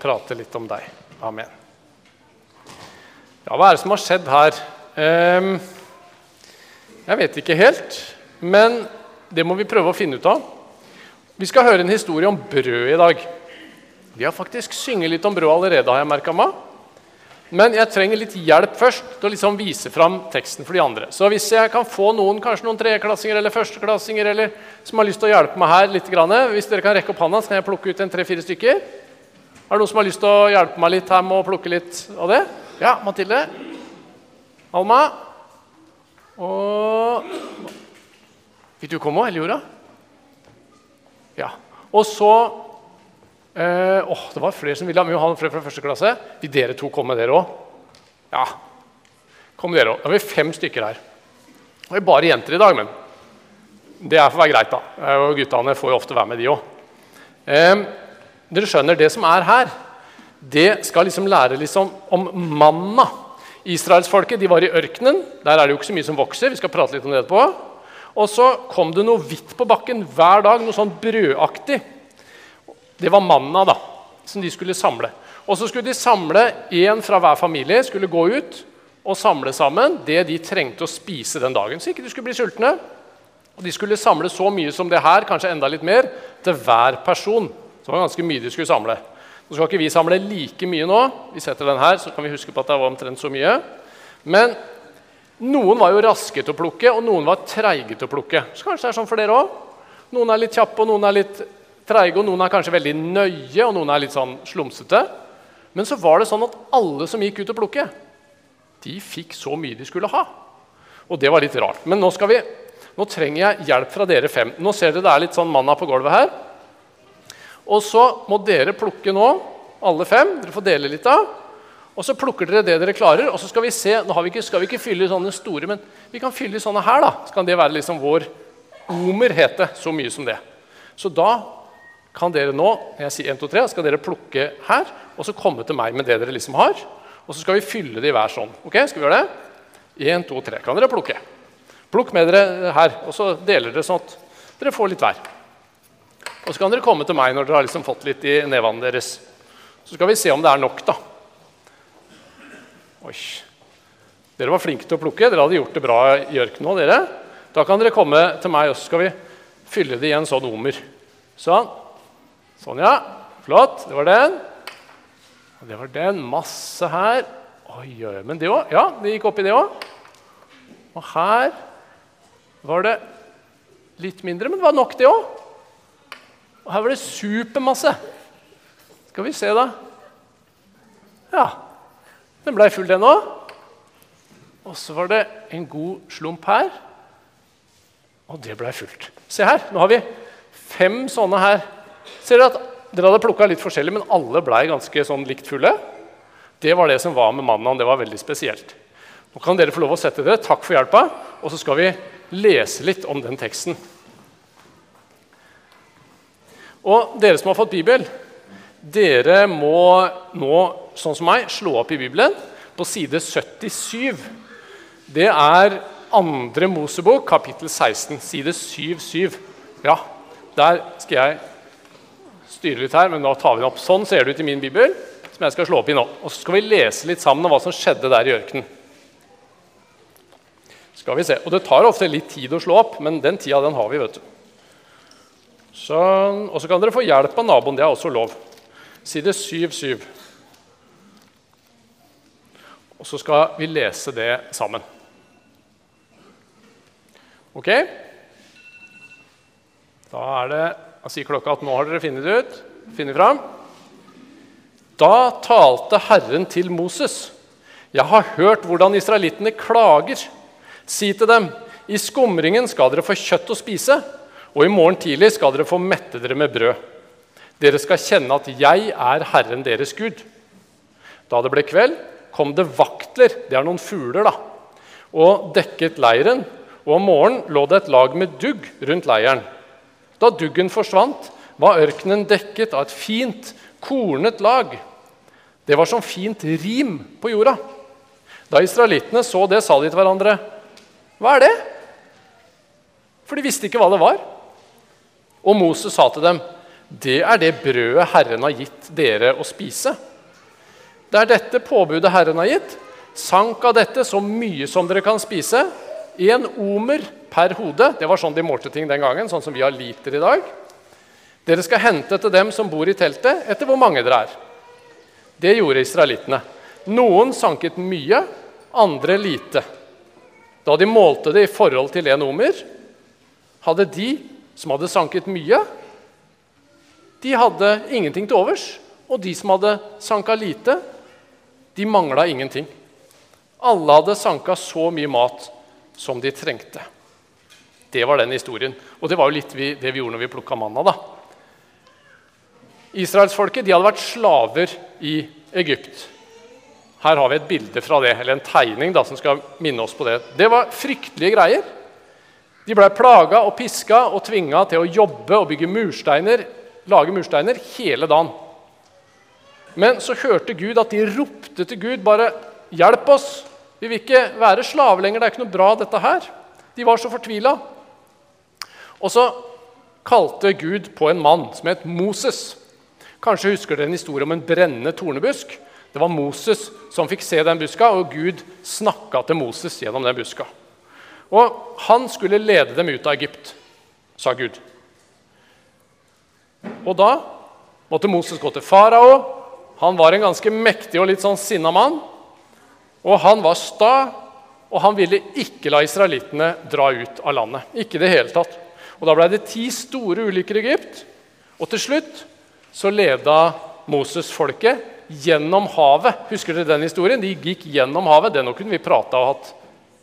prate litt om deg. Amen. Ja, hva er det som har skjedd her? Ehm, jeg vet ikke helt, men det må vi prøve å finne ut av. Vi skal høre en historie om brød i dag. Vi har faktisk synget litt om brød allerede, har jeg merka meg. Men jeg trenger litt hjelp først til å liksom vise fram teksten for de andre. Så hvis jeg kan få noen kanskje noen tredjeklassinger eller førsteklassinger eller som har lyst til å hjelpe meg her litt, Hvis dere kan rekke opp hånda, så kan jeg plukke ut en tre-fire stykker. Er det noen som har lyst til å hjelpe meg litt her med å plukke litt av det? Ja, Mathilde. Alma. Og Fikk du komme òg, eller Ja. Og så eh, åh, Det var flere som ville ha med Johan fra første klasse. Vil dere to komme, dere òg? Ja. Kom dere òg. Da har vi fem stykker her. Det er bare jenter i dag, men det er for å være greit. da. Eh, og Guttene får jo ofte være med, de òg. Dere skjønner, det som er her, det skal liksom lære liksom om manna. Israelsfolket de var i ørkenen. Der er det jo ikke så mye som vokser. vi skal prate litt om det etterpå. Og så kom det noe hvitt på bakken hver dag, noe sånn brødaktig. Det var manna da, som de skulle samle. Og så skulle de samle én fra hver familie, skulle gå ut og samle sammen det de trengte å spise den dagen. Så ikke de skulle bli sultne. Og De skulle samle så mye som det her, kanskje enda litt mer, til hver person. Så det var ganske mye de skulle samle. Nå skal ikke vi samle like mye nå. Vi setter den her, så kan vi huske på at det var omtrent så mye. Men noen var jo raske til å plukke, og noen var treige til å plukke. Så kanskje det er sånn for dere også. Noen er litt kjappe, og noen er litt treige, og noen er kanskje veldig nøye, og noen er litt sånn slumsete. Men så var det sånn at alle som gikk ut og plukke, de fikk så mye de skulle ha. Og det var litt rart. Men nå, vi, nå trenger jeg hjelp fra dere fem. Nå ser dere det er litt sånn manna på gulvet her. Og så må dere plukke nå, alle fem. Dere får dele litt av. Og så plukker dere det dere klarer, og så skal vi se Nå vi ikke, skal vi ikke fylle sånne store, men vi kan fylle sånne her. da. Så kan det være liksom vår omer, het. Så mye som det. Så da kan dere nå jeg sier 1, 2, 3, skal dere plukke her, og så komme til meg med det dere liksom har. Og så skal vi fylle det i hver sånn. Ok, skal vi gjøre det? 1, 2, 3. Kan dere plukke? Plukk med dere her, og så deler dere sånn at dere får litt hver. Og så kan dere komme til meg når dere har liksom fått litt i nevene deres. Så skal vi se om det er nok, da. Oi. Dere var flinke til å plukke. Dere hadde gjort det bra i ørkenen òg, dere. Da kan dere komme til meg, og så skal vi fylle det i en sånn omer. Sånn. Sånn, ja. Flott. Det var den. Og det var den. Masse her. Oi, oi, Men det òg. Ja, det gikk oppi det òg. Og her var det litt mindre, men det var nok, det òg. Og her var det supermasse. Skal vi se, da. Ja. Den blei full, den òg. Og så var det en god slump her. Og det blei fullt. Se her. Nå har vi fem sånne her. Ser dere at dere hadde plukka litt forskjellig, men alle blei ganske sånn likt fulle? Det var det som var med mannen. Det var veldig spesielt. Nå kan dere få lov å sette dere. Takk for hjelpa. Og så skal vi lese litt om den teksten. Og dere som har fått Bibel, dere må nå, sånn som meg, slå opp i Bibelen på side 77. Det er andre Mosebok, kapittel 16, side 77. Ja, der skal jeg styre litt her, men da tar vi den opp. Sånn ser det ut i min bibel, som jeg skal slå opp i nå. Og så skal vi lese litt sammen om hva som skjedde der i ørkenen. Skal vi se. Og det tar ofte litt tid å slå opp, men den tida den har vi, vet du. Sånn. Og så kan dere få hjelp av naboen. Det er også lov side 7-7. Og så skal vi lese det sammen. Ok? Da er det Jeg sier klokka at nå har dere funnet det ut. Funnet fram. Da talte Herren til Moses. Jeg har hørt hvordan israelittene klager. Si til dem, i skumringen skal dere få kjøtt å spise, og i morgen tidlig skal dere få mette dere med brød. Dere skal kjenne at jeg er Herren deres Gud. Da det ble kveld, kom det vaktler, det er noen fugler, da, og dekket leiren. Og om morgenen lå det et lag med dugg rundt leiren. Da duggen forsvant, var ørkenen dekket av et fint, kornet lag. Det var som fint rim på jorda. Da israelittene så det, sa de til hverandre, 'Hva er det?' For de visste ikke hva det var. Og Moses sa til dem, det er det brødet Herren har gitt dere å spise. Det er dette påbudet Herren har gitt. Sank av dette så mye som dere kan spise. Én omer per hode. Det var sånn de målte ting den gangen, sånn som vi har liter i dag. Dere skal hente til dem som bor i teltet, etter hvor mange dere er. Det gjorde israelittene. Noen sanket mye, andre lite. Da de målte det i forhold til en omer, hadde de som hadde sanket mye, de hadde ingenting til overs. Og de som hadde sanka lite, de mangla ingenting. Alle hadde sanka så mye mat som de trengte. Det var den historien. Og det var jo litt vi, det vi gjorde når vi plukka manna. da. Israelsfolket hadde vært slaver i Egypt. Her har vi et bilde fra det, eller en tegning da, som skal minne oss på det. Det var fryktelige greier. De blei plaga og piska og tvinga til å jobbe og bygge mursteiner lage mursteiner hele dagen. Men så hørte Gud at de ropte til Gud bare 'Hjelp oss! Vi vil ikke være slaver lenger. Det er ikke noe bra, dette her.' De var så fortvila. Og så kalte Gud på en mann som het Moses. Kanskje husker dere en historie om en brennende tornebusk? Det var Moses som fikk se den buska, og Gud snakka til Moses gjennom den buska. Og han skulle lede dem ut av Egypt, sa Gud. Og da måtte Moses gå til farao. Han var en ganske mektig og litt sånn sinna mann. Og han var sta, og han ville ikke la israelittene dra ut av landet. Ikke det hele tatt. Og Da ble det ti store ulykker i Egypt. Og til slutt så leda Moses folket gjennom havet. Husker dere den historien? De gikk gjennom havet. Den kunne vi prata og hatt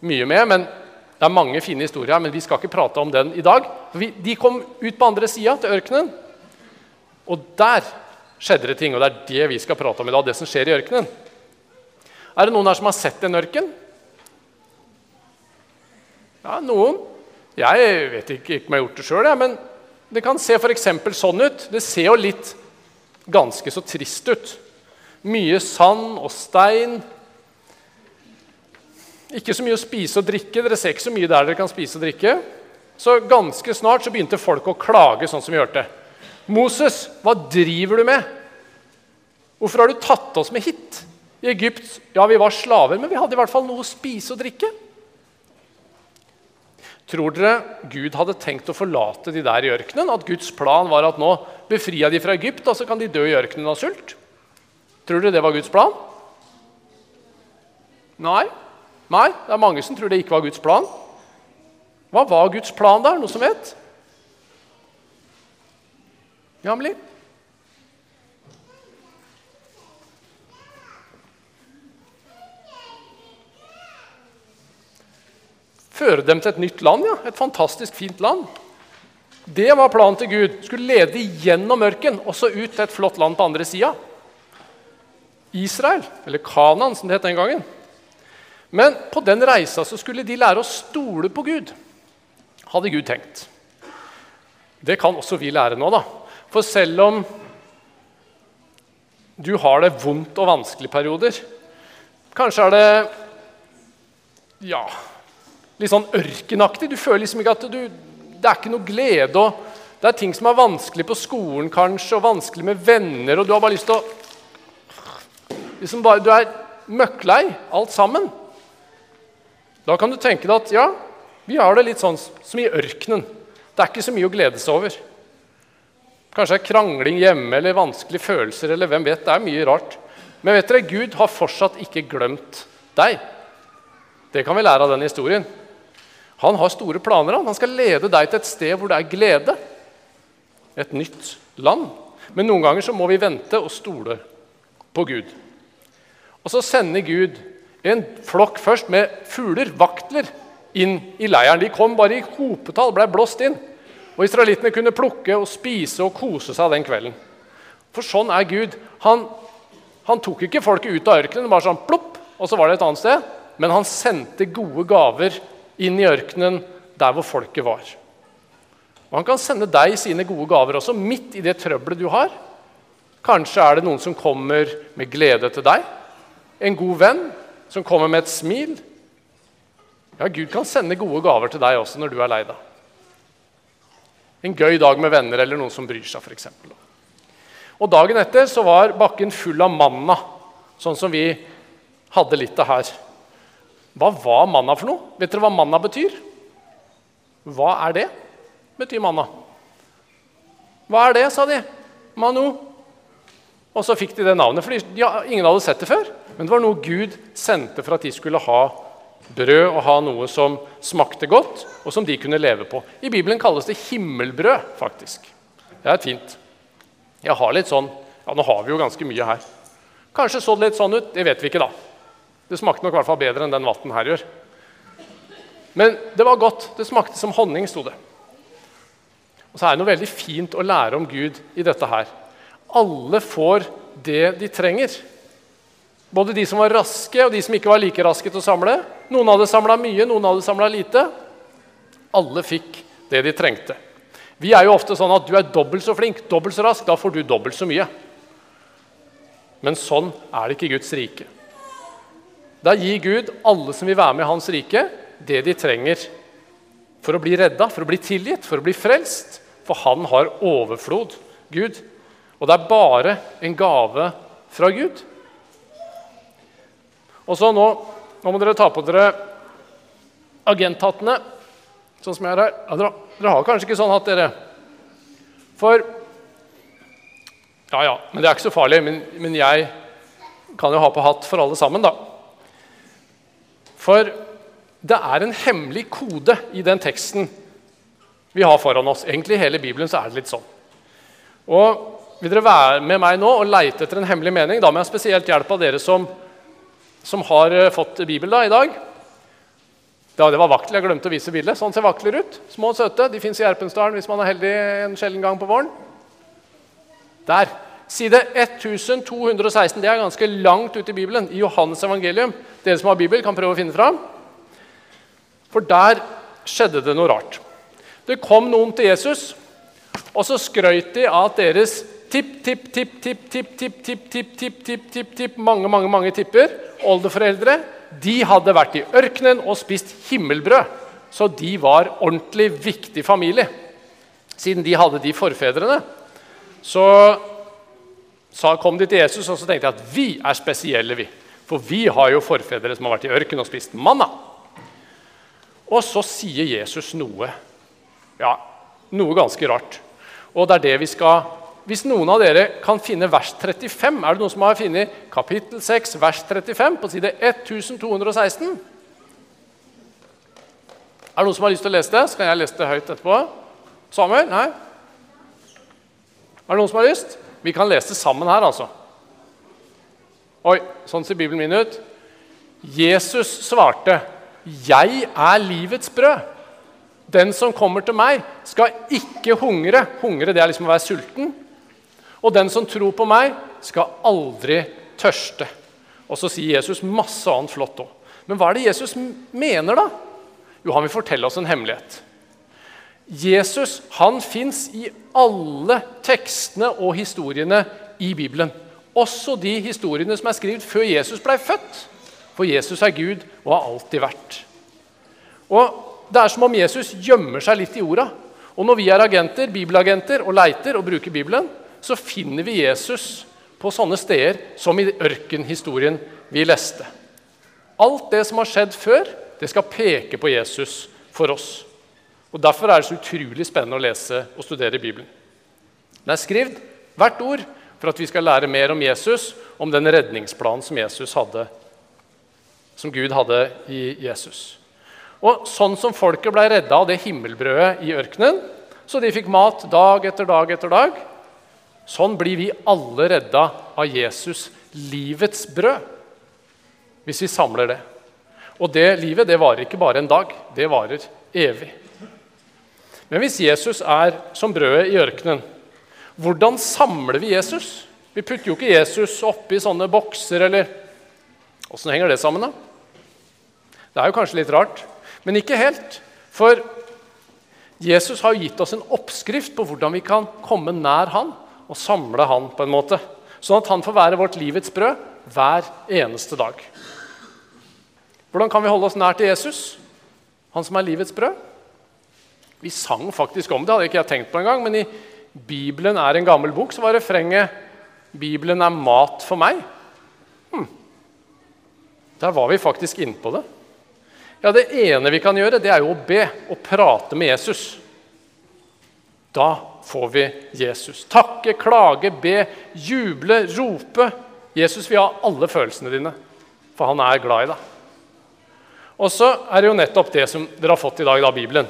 mye med. men Det er mange fine historier, men vi skal ikke prate om den i dag. de kom ut på andre sida, til ørkenen. Og der skjedde det ting, og det er det vi skal prate om i dag. det som skjer i ørkenen. Er det noen her som har sett en ørken? Ja, noen. Jeg vet ikke, om jeg har gjort det sjøl, men det kan se f.eks. sånn ut. Det ser jo litt ganske så trist ut. Mye sand og stein. Ikke så mye å spise og drikke. Dere ser ikke så mye der dere kan spise og drikke. Så ganske snart så begynte folk å klage, sånn som vi hørte. Moses, hva driver du med? Hvorfor har du tatt oss med hit? I Egypt ja, vi var slaver, men vi hadde i hvert fall noe å spise og drikke. Tror dere Gud hadde tenkt å forlate de der i ørkenen? At Guds plan var at nå befria de fra Egypt, og så kan de dø i ørkenen av sult? Tror dere det var Guds plan? Nei. Nei, det er mange som tror det ikke var Guds plan. Hva var Guds plan der? Noe som vet? Jamli? Føre dem til et nytt land, ja. Et fantastisk fint land. Det var planen til Gud. Skulle lede dem gjennom ørken og så ut til et flott land på andre sida. Israel, eller Kanan, som det het den gangen. Men på den reisa så skulle de lære å stole på Gud, hadde Gud tenkt. Det kan også vi lære nå. da. For selv om du har det vondt og vanskelig perioder Kanskje er det ja, litt sånn ørkenaktig. Du føler liksom ikke at du, det er ikke noe glede. og Det er ting som er vanskelig på skolen kanskje, og vanskelig med venner. og Du har bare lyst til å liksom bare, Du er møkklei alt sammen. Da kan du tenke deg at ja, vi har det litt sånn som i ørkenen. Det er ikke så mye å glede seg over. Kanskje det er krangling hjemme eller vanskelige følelser. eller hvem vet, Det er mye rart. Men vet dere, Gud har fortsatt ikke glemt deg. Det kan vi lære av den historien. Han har store planer. Han skal lede deg til et sted hvor det er glede. Et nytt land. Men noen ganger så må vi vente og stole på Gud. Og så sender Gud en flokk først med fugler, vaktler, inn i leiren. De kom bare i hopetall, ble blåst inn. Og israelittene kunne plukke og spise og kose seg den kvelden. For sånn er Gud. Han, han tok ikke folket ut av ørkenen, bare sånn plopp, og så var det et annet sted. Men han sendte gode gaver inn i ørkenen der hvor folket var. Og Han kan sende deg sine gode gaver også, midt i det trøbbelet du har. Kanskje er det noen som kommer med glede til deg. En god venn som kommer med et smil. Ja, Gud kan sende gode gaver til deg også når du er lei deg. En gøy dag med venner eller noen som bryr seg. Eksempel. og Dagen etter så var bakken full av manna, sånn som vi hadde litt av her. Hva var manna for noe? Vet dere hva manna betyr? Hva er det? betyr manna. Hva er det, sa de. Manu. Og så fikk de det navnet, for ja, ingen hadde sett det før. Men det var noe Gud sendte for at de skulle ha brød og ha noe som smakte godt, og som de kunne leve på. I Bibelen kalles det himmelbrød, faktisk. Det er fint. Jeg har litt sånn Ja, nå har vi jo ganske mye her. Kanskje så det litt sånn ut. Det vet vi ikke, da. Det smakte nok i hvert fall bedre enn den vatten her gjør. Men det var godt. Det smakte som honning, sto det. Og så er det noe veldig fint å lære om Gud i dette her. Alle får det de trenger. Både de som var raske, og de som ikke var like raske til å samle. Noen hadde samla mye, noen hadde samla lite. Alle fikk det de trengte. Vi er jo ofte sånn at du er dobbelt så flink, dobbelt så rask, da får du dobbelt så mye. Men sånn er det ikke i Guds rike. Da gir Gud alle som vil være med i hans rike, det de trenger for å bli redda, for å bli tilgitt, for å bli frelst. For han har overflod, Gud. Og det er bare en gave fra Gud. Og så nå, nå må dere ta på dere agenthattene, sånn som jeg er her. Ja, dere, dere, har kanskje ikke sånn hatt, dere. For Ja, ja, men det er ikke så farlig. Men, men jeg kan jo ha på hatt for alle sammen, da. For det er en hemmelig kode i den teksten vi har foran oss. Egentlig i hele Bibelen så er det litt sånn. Og Vil dere være med meg nå og leite etter en hemmelig mening? Da må jeg spesielt hjelp av dere som som har eh, fått Bibel da, i dag. Ja, det var vaktel. Jeg glemte å vise bildet. Sånn ser vakler ut. Små og søte. De fins i Erpensdalen hvis man er heldig en sjelden gang på våren. Der. Side 1216. Det er ganske langt ute i Bibelen. I Johannes evangelium. Dere som har Bibel, kan prøve å finne fram. For der skjedde det noe rart. Det kom noen til Jesus, og så skrøt de av at deres tipp, tipp, tipp, tipp, tipp, tipp, tipp, tipp, tipp, tipp, tipp, tipp, mange, mange, mange tipper oldeforeldre, de hadde vært i ørkenen og spist himmelbrød. Så de var ordentlig viktig familie. Siden de hadde de forfedrene, så, så kom de til Jesus og så tenkte de at vi er spesielle. vi. For vi har jo forfedre som har vært i ørkenen og spist manna. Og så sier Jesus noe ja, noe ganske rart. Og det er det vi skal hvis noen av dere kan finne vers 35 Er det noen som har funnet kapittel 6, vers 35 på side 1216? Er det noen som har lyst til å lese det? Så kan jeg lese det høyt etterpå? Samuel? Nei? Er det noen som har lyst? Vi kan lese det sammen her, altså. Oi, sånn ser Bibelen min ut. Jesus svarte, 'Jeg er livets brød.' 'Den som kommer til meg, skal ikke hungre.' Hungre det er liksom å være sulten. Og den som tror på meg, skal aldri tørste. Og så sier Jesus masse annet flott òg. Men hva er det Jesus mener, da? Jo, han vil fortelle oss en hemmelighet. Jesus han fins i alle tekstene og historiene i Bibelen. Også de historiene som er skrevet før Jesus ble født. For Jesus er Gud og har alltid vært. Og Det er som om Jesus gjemmer seg litt i orda. Og når vi er agenter, bibelagenter og leiter og bruker Bibelen, så finner vi Jesus på sånne steder som i ørkenhistorien vi leste. Alt det som har skjedd før, det skal peke på Jesus for oss. Og Derfor er det så utrolig spennende å lese og studere Bibelen. Det er skrevet hvert ord for at vi skal lære mer om Jesus, om den redningsplanen som, Jesus hadde, som Gud hadde i Jesus. Og Sånn som folket ble redda av det himmelbrødet i ørkenen, så de fikk mat dag etter dag etter dag, Sånn blir vi alle redda av Jesus, livets brød, hvis vi samler det. Og det livet det varer ikke bare en dag, det varer evig. Men hvis Jesus er som brødet i ørkenen, hvordan samler vi Jesus? Vi putter jo ikke Jesus oppi sånne bokser, eller Åssen henger det sammen, da? Det er jo kanskje litt rart, men ikke helt. For Jesus har jo gitt oss en oppskrift på hvordan vi kan komme nær Han og samle han på en måte. Sånn at han får være vårt livets brød hver eneste dag. Hvordan kan vi holde oss nær til Jesus, han som er livets brød? Vi sang faktisk om det, hadde ikke jeg tenkt på engang, men i Bibelen er en gammel bok, så var refrenget 'Bibelen er mat for meg'. Hm. Der var vi faktisk innpå det. Ja, Det ene vi kan gjøre, det er jo å be og prate med Jesus. Da får vi Jesus. Takke, klage, be, juble, rope. Jesus vil ha alle følelsene dine, for han er glad i deg. Og så er det jo nettopp det som dere har fått i dag, da, Bibelen.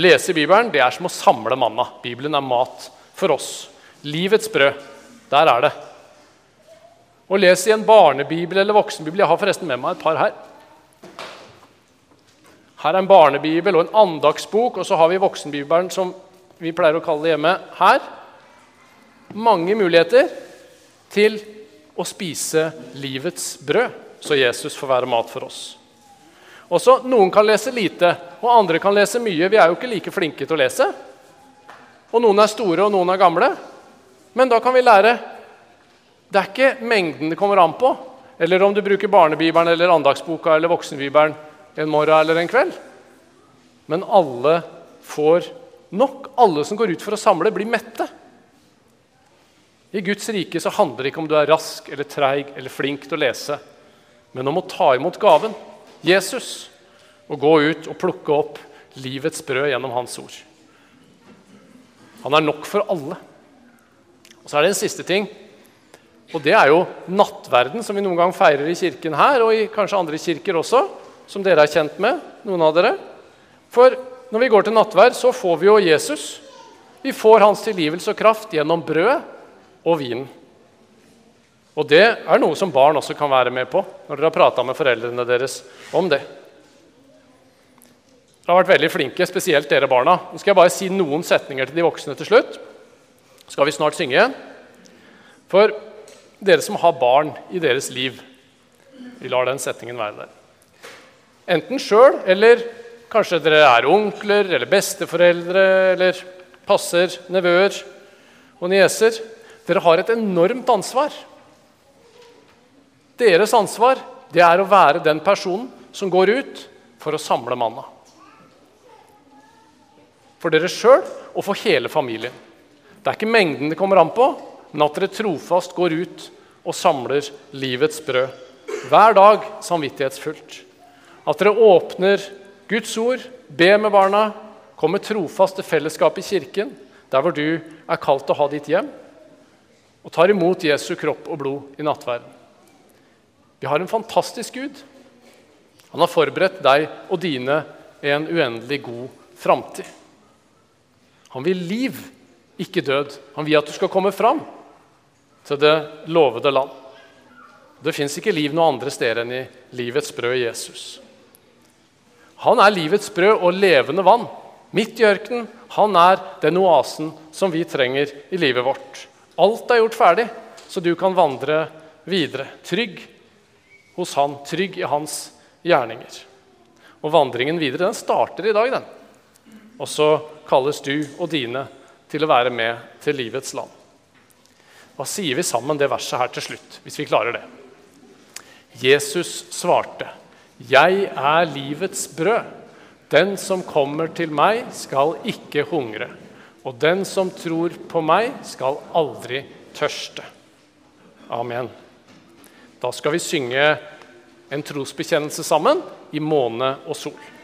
Lese Bibelen det er som å samle manna. Bibelen er mat for oss. Livets brød. Der er det. Å lese i en barnebibel eller voksenbibel Jeg har forresten med meg et par her. Her er en barnebibel og en andagsbok, og så har vi voksenbibelen som vi pleier å kalle det hjemme, her. Mange muligheter til å spise livets brød, så Jesus får være mat for oss. Også, Noen kan lese lite, og andre kan lese mye. Vi er jo ikke like flinke til å lese. Og noen er store, og noen er gamle. Men da kan vi lære Det er ikke mengden det kommer an på, eller om du bruker barnebibelen eller andagsboka eller voksenbibelen en morgen eller en kveld. Men alle får nok. Alle som går ut for å samle, blir mette. I Guds rike så handler det ikke om du er rask eller treig eller flink til å lese, men om å ta imot gaven. Jesus og gå ut og plukke opp livets brød gjennom hans ord. Han er nok for alle. Og Så er det en siste ting. Og det er jo nattverden, som vi noen gang feirer i kirken her, og i kanskje andre kirker også, som dere er kjent med, noen av dere. For når vi går til nattverd, så får vi jo Jesus. Vi får hans tilgivelse og kraft gjennom brød og vinen. Og det er noe som barn også kan være med på når dere har prata med foreldrene deres om det. Dere har vært veldig flinke, spesielt dere barna. Nå skal jeg bare si noen setninger til de voksne til slutt. Skal vi snart synge igjen. For dere som har barn i deres liv, vi lar den setningen være der. Enten sjøl, eller kanskje dere er onkler eller besteforeldre eller passer nevøer og nieser. Dere har et enormt ansvar deres ansvar det er å være den personen som går ut for å samle manna. For dere sjøl og for hele familien. Det er ikke mengden det kommer an på, men at dere trofast går ut og samler livets brød. Hver dag samvittighetsfullt. At dere åpner Guds ord, be med barna, kommer trofast til fellesskapet i kirken, der hvor du er kalt å ha ditt hjem, og tar imot Jesu kropp og blod i nattverden. Vi har en fantastisk Gud. Han har forberedt deg og dine en uendelig god framtid. Han vil liv, ikke død. Han vil at du skal komme fram til det lovede land. Det fins ikke liv noe andre steder enn i livets brød Jesus. Han er livets brød og levende vann. Midt i ørkenen. Han er den oasen som vi trenger i livet vårt. Alt er gjort ferdig, så du kan vandre videre. Trygg hos han, trygg i hans gjerninger. Og vandringen videre den starter i dag. den. Og så kalles du og dine til å være med til livets land. Hva sier vi sammen det verset her til slutt, hvis vi klarer det? Jesus svarte, 'Jeg er livets brød.' 'Den som kommer til meg, skal ikke hungre.' 'Og den som tror på meg, skal aldri tørste.' Amen. Da skal vi synge en trosbekjennelse sammen i måne og sol.